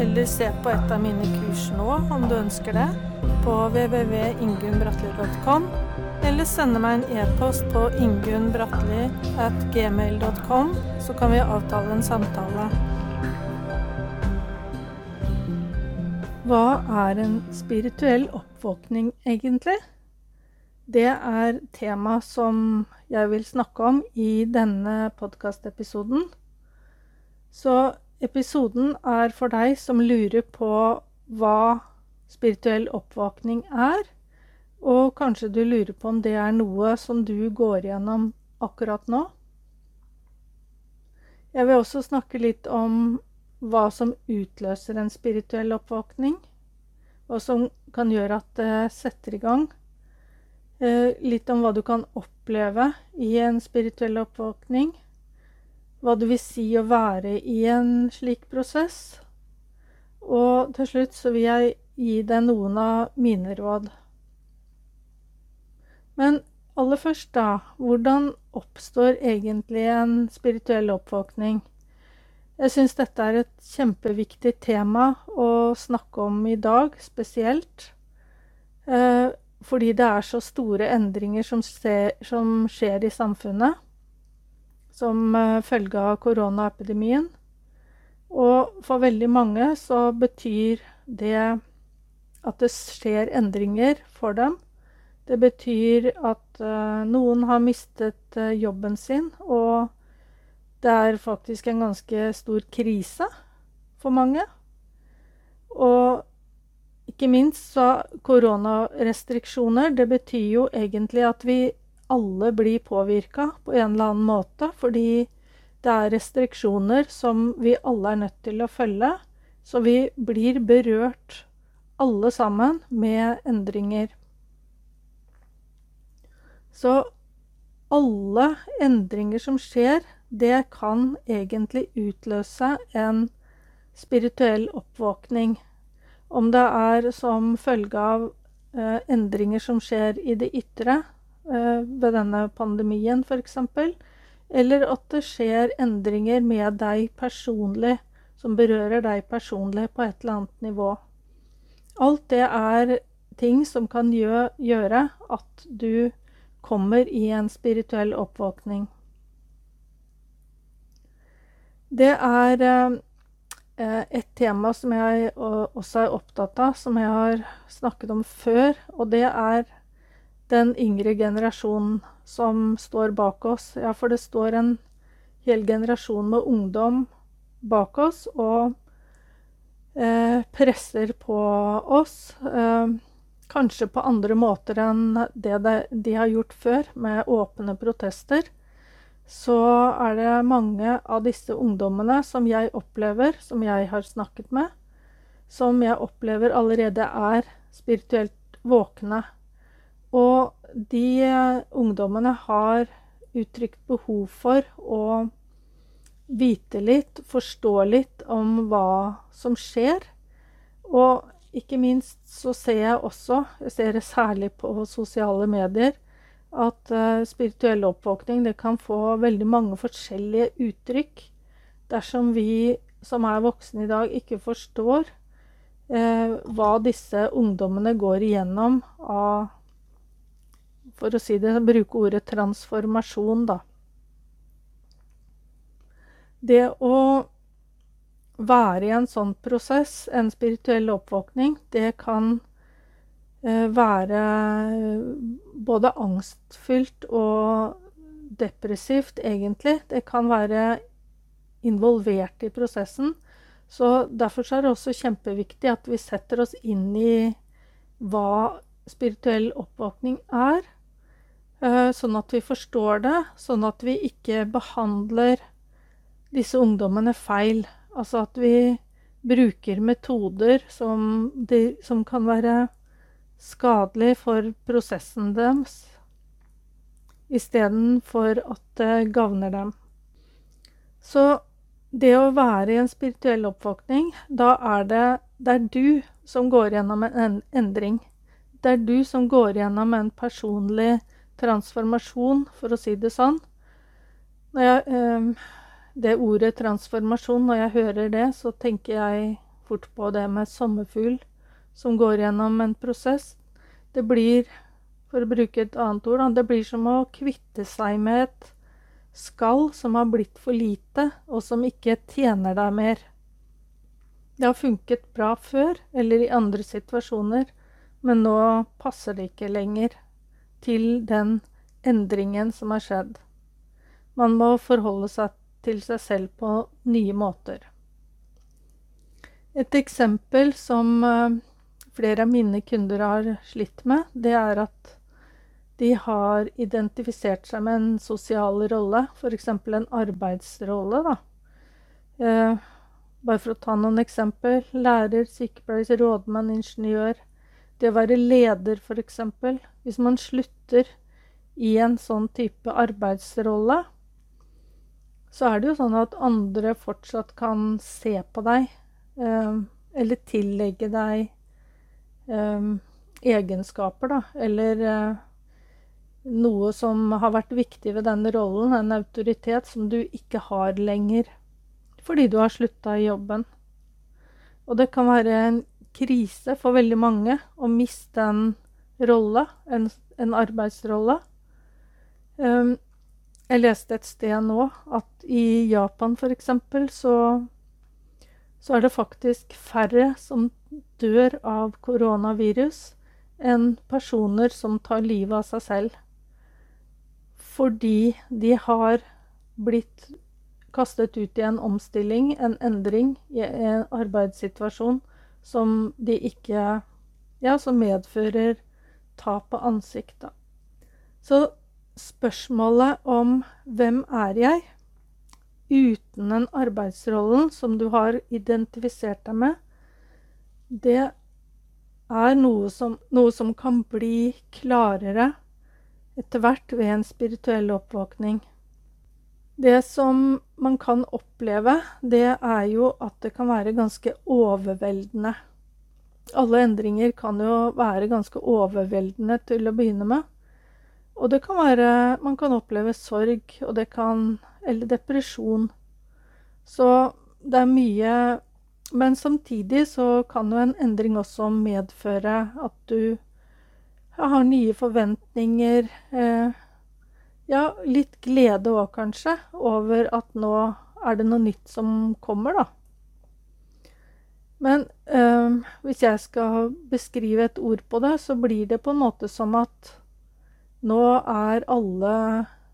eller se på et av mine kurs nå om du ønsker det, på www.ingunnbratli.com, eller sende meg en e-post på ingunnbratli.gmail.com, så kan vi avtale en samtale. Hva er en spirituell oppvåkning egentlig? Det er tema som jeg vil snakke om i denne podkastepisoden. Så episoden er for deg som lurer på hva spirituell oppvåkning er, og kanskje du lurer på om det er noe som du går gjennom akkurat nå. Jeg vil også snakke litt om hva som utløser en spirituell oppvåkning, hva som kan gjøre at det setter i gang. Eh, litt om hva du kan oppleve i en spirituell oppvåkning hva det vil si å være i en slik prosess. Og til slutt så vil jeg gi deg noen av mine råd. Men aller først, da. Hvordan oppstår egentlig en spirituell oppvåkning? Jeg syns dette er et kjempeviktig tema å snakke om i dag, spesielt. Eh, fordi det er så store endringer som, skjer i samfunnet som eh, følge av koronaepidemien. Og for veldig mange så betyr det at det skjer endringer for dem. Det betyr at uh, noen har mistet uh, jobben sin, og det er faktisk en ganske stor krise for mange. Og ikke minst så koronarestriksjoner, det betyr jo egentlig at vi alle blir påvirka på en eller annen måte, fordi det er restriksjoner som vi alle er nødt til å følge. Så vi blir berørt alle sammen med endringer. Så alle endringer som skjer, det kan egentlig utløse en spirituell oppvåkning. Om det er som følge av eh, endringer som skjer i det ytre, ved denne pandemien f.eks. Eller at det skjer endringer med deg personlig, som berører deg personlig på et eller annet nivå. Alt det er ting som kan gjøre at du kommer i en spirituell oppvåkning. Det er eh, et tema som jeg også er opptatt av, som jeg har snakket om før, og det er den yngre generasjonen som står bak oss. Ja, for det står en hel generasjon med ungdom bak oss og eh, presser på oss. Eh, kanskje på andre måter enn det de har gjort før, med åpne protester. Så er det mange av disse ungdommene som jeg opplever, som jeg har snakket med, som jeg opplever allerede er spirituelt våkne og de eh, ungdommene har uttrykt behov for å vite litt, forstå litt om hva som skjer. Og ikke minst så ser jeg også, jeg ser det særlig på sosiale medier, at uh, spirituell oppvåkning kan få veldig mange forskjellige uttrykk. Dersom vi som er voksne i dag, ikke forstår eh, hva disse ungdommene går igjennom av for å si det, bruke ordet transformasjon, da. Det å være i en sånn prosess, en spirituell oppvåkning, det kan eh, være både angstfylt og depressivt, egentlig. Det kan være involvert i prosessen. Så derfor er det også kjempeviktig at vi setter oss inn i hva spirituell oppvåkning er. Eh, sånn at vi forstår det, sånn at vi ikke behandler disse ungdommene feil. Altså at vi bruker metoder som, de, som kan være skadelig for prosessen deres, istedenfor at det gagner dem. Så det å være i en spirituell oppvåkning, da er det, det er du som går gjennom en endring. Det er du som går gjennom en personlig transformasjon, for å si det sånn. Jeg, eh, det ordet transformasjon, når jeg hører det, så tenker jeg fort på det med sommerfugl som går gjennom en prosess. Det blir, for å bruke et annet ord, det blir som å kvitte seg med et skall som har blitt for lite, og som ikke tjener deg mer. Det har funket bra før, eller i andre situasjoner, men nå passer det ikke lenger til den endringen som har skjedd. Man må forholde seg til seg selv på nye måter. Et eksempel som eh, flere av mine kunder har slitt med, det er at de har identifisert seg med en sosial rolle, f.eks. en arbeidsrolle. da. Eh, bare for å ta noen eksempel. Lærer, sykepleier, rådmann, ingeniør. Det å være leder, f.eks. Hvis man slutter i en sånn type arbeidsrolle, så er det jo sånn at andre fortsatt kan se på deg, eh, eller tillegge deg eh, egenskaper, da, eller eh, noe som har vært viktig ved denne rollen, en autoritet som du ikke har lenger fordi du har slutta i jobben. Og det kan være en krise for veldig mange å miste en rolle, en, en arbeidsrolle. Um, jeg leste et sted nå at i Japan f.eks. Så, så er det faktisk færre som dør av koronavirus enn personer som tar livet av seg selv fordi de har blitt kastet ut i en omstilling, en endring, i en arbeidssituasjon som de ikke Ja, som medfører tap av ansikt, Så spørsmålet om 'hvem er jeg?' uten den arbeidsrollen som du har identifisert deg med, det er noe som, noe som kan bli klarere etter hvert ved en spirituell oppvåkning. Det som man kan oppleve, det er jo at det kan være ganske overveldende. Alle endringer kan jo være ganske overveldende til å begynne med. Og det kan være Man kan oppleve sorg, og det kan Eller depresjon. Så det er mye Men samtidig så kan jo en endring også medføre at du har nye forventninger. Eh, ja, litt glede òg, kanskje, over at nå er det noe nytt som kommer, da. Men øh, hvis jeg skal beskrive et ord på det, så blir det på en måte som at nå er alle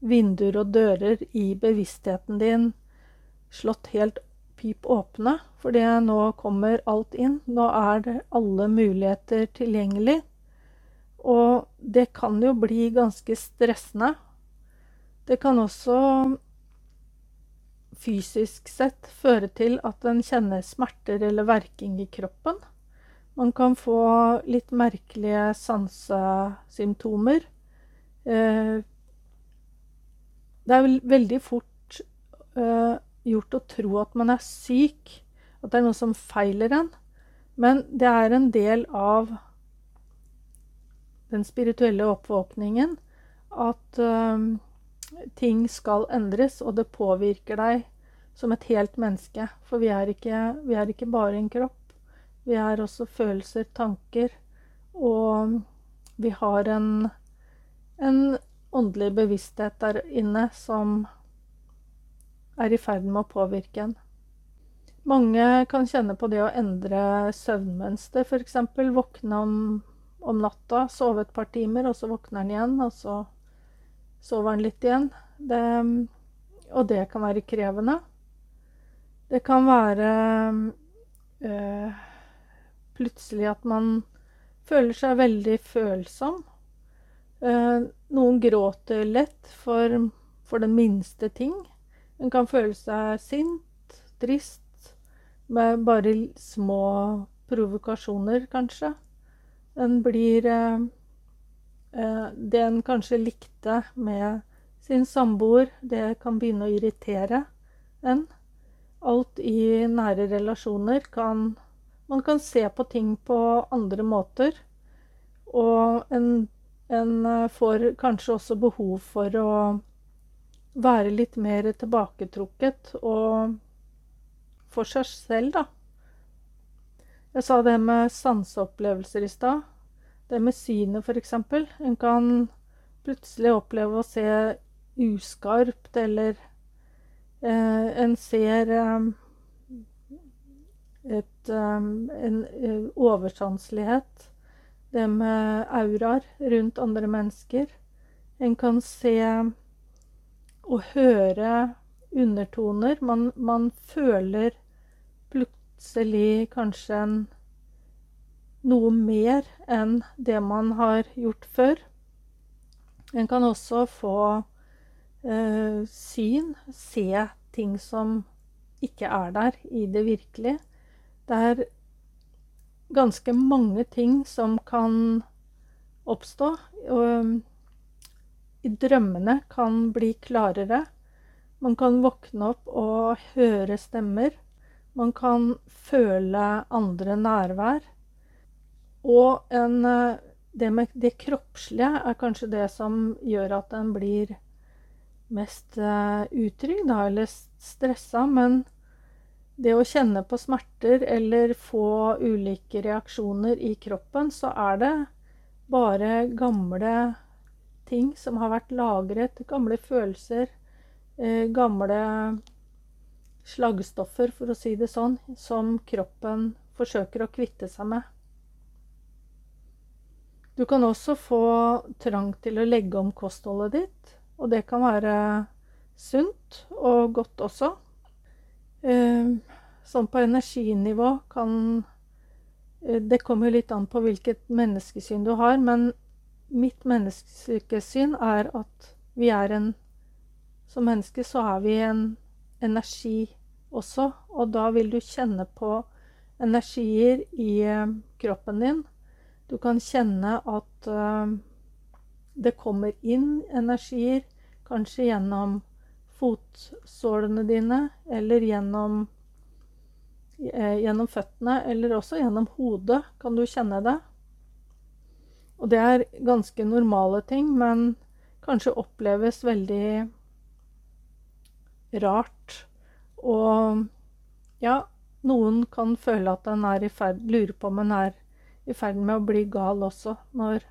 vinduer og dører i bevisstheten din slått helt pip åpne, fordi nå kommer alt inn. Nå er det alle muligheter tilgjengelig. Og det kan jo bli ganske stressende. Det kan også fysisk sett føre til at en kjenner smerter eller verking i kroppen. Man kan få litt merkelige sansesymptomer. Eh, det er veldig fort eh, gjort å tro at man er syk, at det er noe som feiler en. Men det er en del av den spirituelle oppvåkningen at um, ting skal endres, og det påvirker deg som et helt menneske. For vi er ikke, vi er ikke bare en kropp. Vi er også følelser, tanker. Og vi har en, en åndelig bevissthet der inne som er i ferd med å påvirke en. Mange kan kjenne på det å endre søvnmønster, f.eks. Våkne om om natta, sove et par timer, og så våkner en igjen, og så sover han litt igjen. Det, og det kan være krevende. Det kan være øh, plutselig at man føler seg veldig følsom. Øh, noen gråter lett for, for, den minste ting. En kan føle seg sint, trist, med bare små provokasjoner, kanskje. En blir eh, Det en kanskje likte med sin samboer, det kan begynne å irritere en. Alt i nære relasjoner kan Man kan se på ting på andre måter. Og en, en eh, får kanskje også behov for å være litt mer tilbaketrukket og for seg selv, da. Jeg sa det med sanseopplevelser i stad. Det med synet, f.eks. En kan plutselig oppleve å se uskarpt, eller eh, en ser eh, et, eh, en eh, oversanselighet. Det med auraer rundt andre mennesker. En kan se og høre undertoner. Man, man føler plutselig kanskje en, noe mer enn det man har gjort før. En kan også få eh, syn, se ting som ikke er der i det virkelige. Det er ganske mange ting som kan oppstå. Og i drømmene kan bli klarere. Man kan våkne opp og høre stemmer. Man kan føle andre nærvær. Og en, eh, det med det kroppslige er kanskje det som gjør at en blir mest uh, utrygg, da, eller stressa. Men det å kjenne på smerter eller få ulike reaksjoner i kroppen, så er det bare gamle ting som har vært lagret, gamle følelser, eh, gamle slaggstoffer, for å si det sånn, som kroppen forsøker å kvitte seg med. Du kan også få trang til å legge om kostholdet ditt, og det kan være sunt og godt også. Eh, sånn på energinivå kan eh, Det kommer litt an på hvilket menneskesyn du har, men mitt menneskesyn er at vi er en som menneske så har vi en energi også, og da vil du kjenne på energier i eh, kroppen din. Du kan kjenne at uh, det kommer inn energier, kanskje gjennom fotsålene dine, eller gjennom, uh, gjennom føttene, eller også gjennom hodet kan du kjenne det. Og det er ganske normale ting, men kanskje oppleves veldig rart. Og ja, noen kan føle at en er i ferd Lurer på om en er i ferd med å bli gal også, når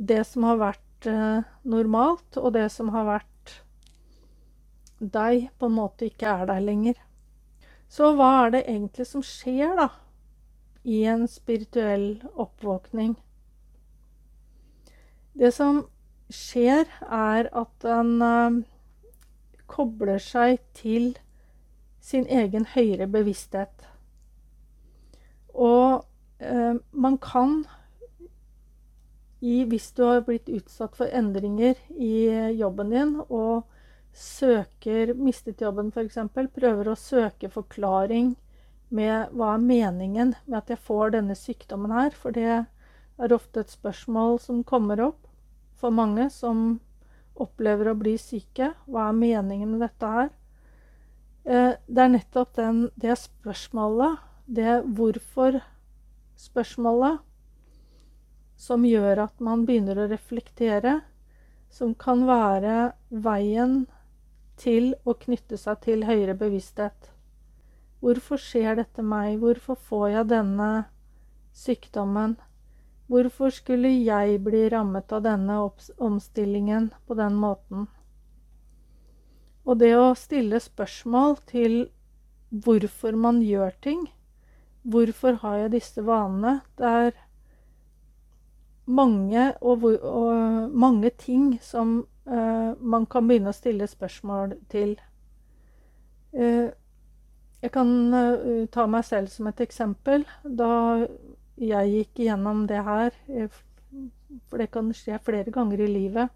det som har vært eh, normalt, og det som har vært deg, på en måte ikke er der lenger. Så hva er det egentlig som skjer, da, i en spirituell oppvåkning? Det som skjer, er at en eh, kobler seg til sin egen høyere bevissthet. Og man kan i, Hvis du har blitt utsatt for endringer i jobben din og søker Mistet jobben, f.eks. Prøver å søke forklaring med hva er meningen med at jeg får denne sykdommen her. For det er ofte et spørsmål som kommer opp for mange som opplever å bli syke. Hva er meningen med dette her? Eh, det er nettopp den, det spørsmålet, det hvorfor-spørsmålet, som gjør at man begynner å reflektere, som kan være veien til å knytte seg til høyere bevissthet. Hvorfor skjer dette meg? Hvorfor får jeg denne sykdommen? Hvorfor skulle jeg bli rammet av denne omstillingen på den måten? Og det å stille spørsmål til hvorfor man gjør ting Hvorfor har jeg disse vanene? Det er mange, og, og mange ting som uh, man kan begynne å stille spørsmål til. Uh, jeg kan uh, ta meg selv som et eksempel. Da jeg gikk gjennom det her, for det kan skje flere ganger i livet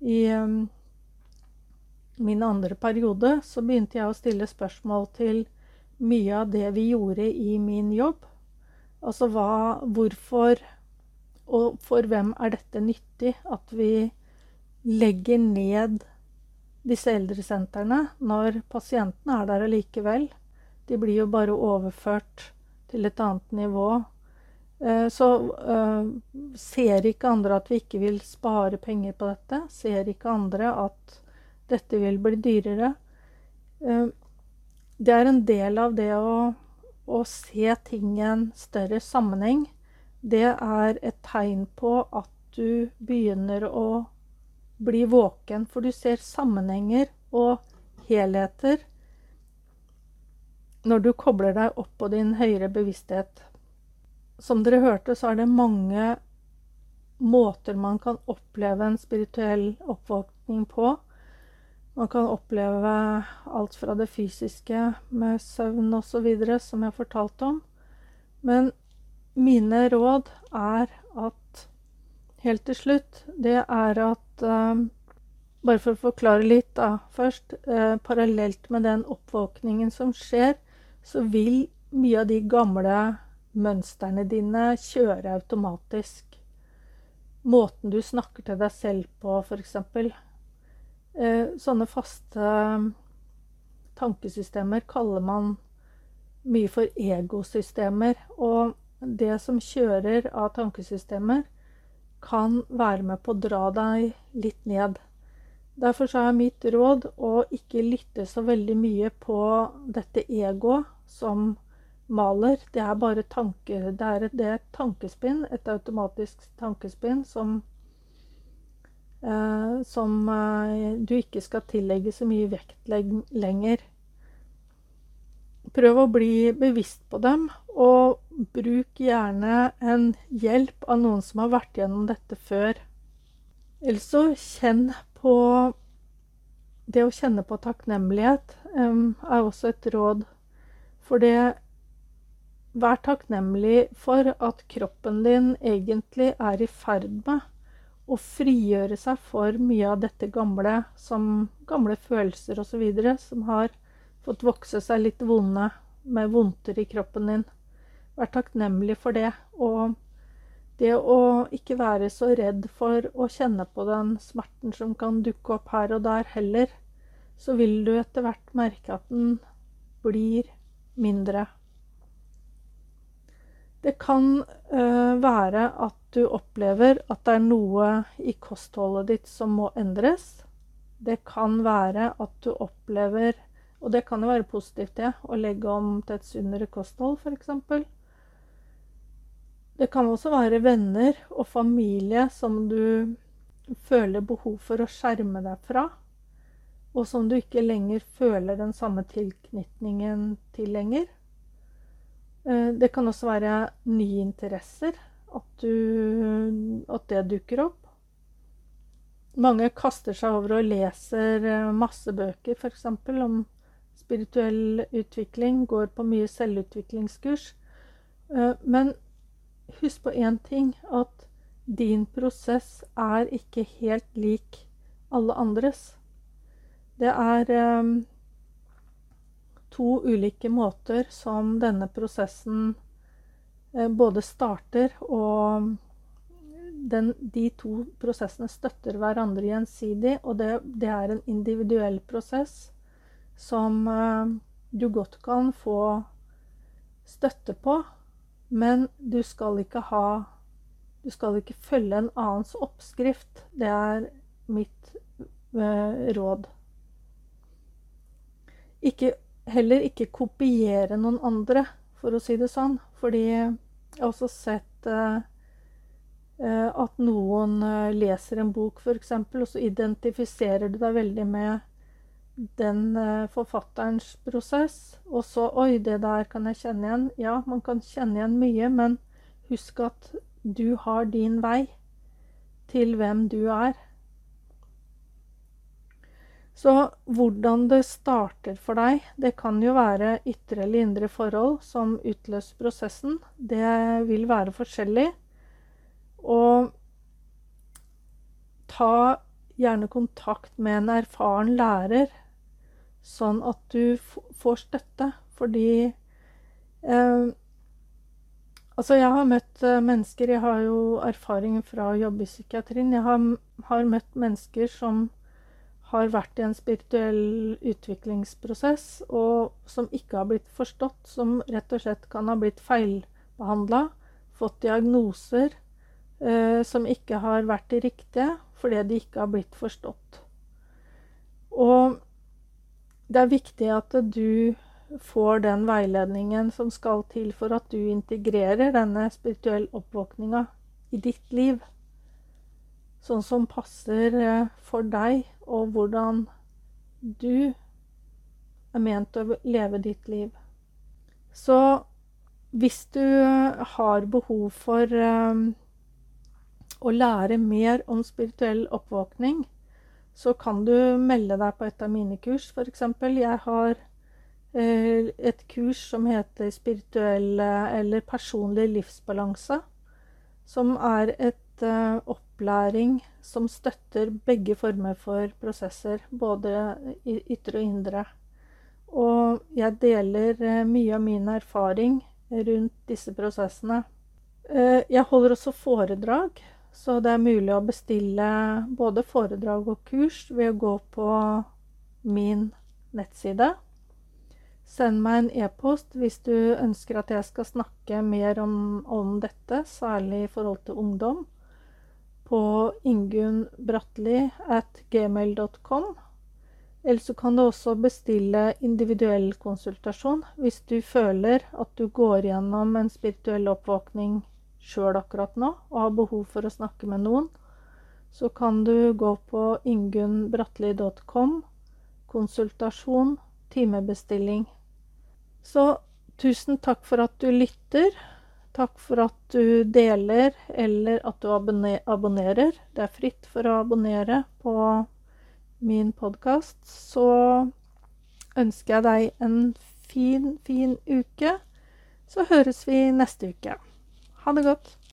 I um, min andre periode så begynte jeg å stille spørsmål til mye av det vi gjorde i min jobb. Altså hva Hvorfor og for hvem er dette nyttig? At vi legger ned disse eldresentrene når pasientene er der allikevel. De blir jo bare overført til et annet nivå. Eh, så uh, ser ikke andre at vi ikke vil spare penger på dette? Ser ikke andre at dette vil bli dyrere? Det er en del av det å, å se ting i en større sammenheng. Det er et tegn på at du begynner å bli våken, for du ser sammenhenger og helheter når du kobler deg opp på din høyere bevissthet. Som dere hørte, så er det mange måter man kan oppleve en spirituell oppvåkning på. Man kan oppleve alt fra det fysiske med søvn osv., som jeg fortalte om. Men mine råd er at helt til slutt, det er at eh, Bare for å forklare litt da, først. Eh, parallelt med den oppvåkningen som skjer, så vil mye av de gamle mønstrene dine kjøre automatisk. Måten du snakker til deg selv på, f.eks. Eh, sånne faste tankesystemer kaller man mye for egosystemer. Og det som kjører av tankesystemer, kan være med på å dra deg litt ned. Derfor er mitt råd å ikke lytte så veldig mye på dette egoet som maler. Det er bare tanke, det er et, tankespinn, et automatisk tankespinn som, som eh, du ikke skal tillegge så mye vekt lenger. Prøv å bli bevisst på dem, og bruk gjerne en hjelp av noen som har vært gjennom dette før. Eller så kjenn på Det å kjenne på takknemlighet er også et råd. For det Vær takknemlig for at kroppen din egentlig er i ferd med å frigjøre seg for mye av dette gamle, som gamle følelser osv., som har fått vokse seg litt vonde, med vondter i kroppen din. Vær takknemlig for det. Og det å ikke være så redd for å kjenne på den smerten som kan dukke opp her og der heller, så vil du etter hvert merke at den blir mindre. Det kan uh, være at du opplever at det er noe i kostholdet ditt som må endres. Det kan være at du opplever, og det kan jo være positivt, det, å legge om til et sunnere kosthold, f.eks. Det kan også være venner og familie som du føler behov for å skjerme deg fra, og som du ikke lenger føler den samme tilknytningen til lenger. Eh, det kan også være nye interesser, at, du, at det dukker opp. Mange kaster seg over og leser eh, masse bøker, f.eks. om spirituell utvikling, går på mye selvutviklingskurs. Eh, men husk på én ting, at din prosess er ikke helt lik alle andres. Det er to ulike måter som denne prosessen uh, både starter og den, de to prosessene støtter hverandre gjensidig, og det, det er en individuell prosess som uh, du godt kan få støtte på men du skal ikke ha Du skal ikke følge en annens oppskrift. Det er mitt eh, råd. Ikke, heller ikke kopiere noen andre, for å si det sånn. Fordi jeg har også sett eh, eh at noen eh, leser en bok, f.eks., og så identifiserer du deg veldig med den forfatterens prosess. Og så Oi, det der kan jeg kjenne igjen. Ja, man kan kjenne igjen mye, men husk at du har din vei til hvem du er. Så hvordan det starter for deg, det kan jo være ytre eller indre forhold som utløser prosessen. Det vil være forskjellig. Og ta gjerne kontakt med en erfaren lærer sånn at du får støtte. Fordi eh, Altså, jeg har møtt uh, mennesker Jeg har jo erfaring fra å jobbe i psykiatrien. Jeg har, har, møtt mennesker som har vært i en spirituell utviklingsprosess, og som ikke har blitt forstått, som rett og slett kan ha blitt feilbehandla, fått diagnoser eh, som ikke har vært de riktige, fordi de ikke har blitt forstått. Og det er viktig at du får den veiledningen som skal til for at du integrerer denne spirituelle oppvåkninga i ditt liv. Sånn som passer eh, for deg, og hvordan du er ment å leve ditt liv. Så hvis du har behov for um, å lære mer om spirituell oppvåkning, så kan du melde deg på et av mine kurs, f.eks. Jeg har Eh, et kurs som heter Spirituell eller personlig livsbalanse. Som er et uh, opplæring som støtter begge former for prosesser, både ytre og indre. Og jeg deler uh, mye av min erfaring rundt disse prosessene. Uh, jeg holder også foredrag, så det er mulig å bestille både foredrag og kurs ved å gå på min nettside Send meg en e-post hvis du ønsker at jeg skal snakke mer om, om dette, særlig i forhold til ungdom, på ingunnbratli.gmail.com. at gmail.com. Eller så kan du også bestille individuell konsultasjon hvis du føler at du går gjennom en spirituell oppvåkning sjøl akkurat nå og har behov for å snakke med noen. Så kan du gå på ingunnbratli.com, konsultasjon, timebestilling. Så tusen takk for at du lytter. Takk for at du deler, eller at du abonnerer. Det er fritt for å abonnere på min podkast. Så ønsker jeg deg en fin, fin uke. Så høres vi neste uke. Ha det godt.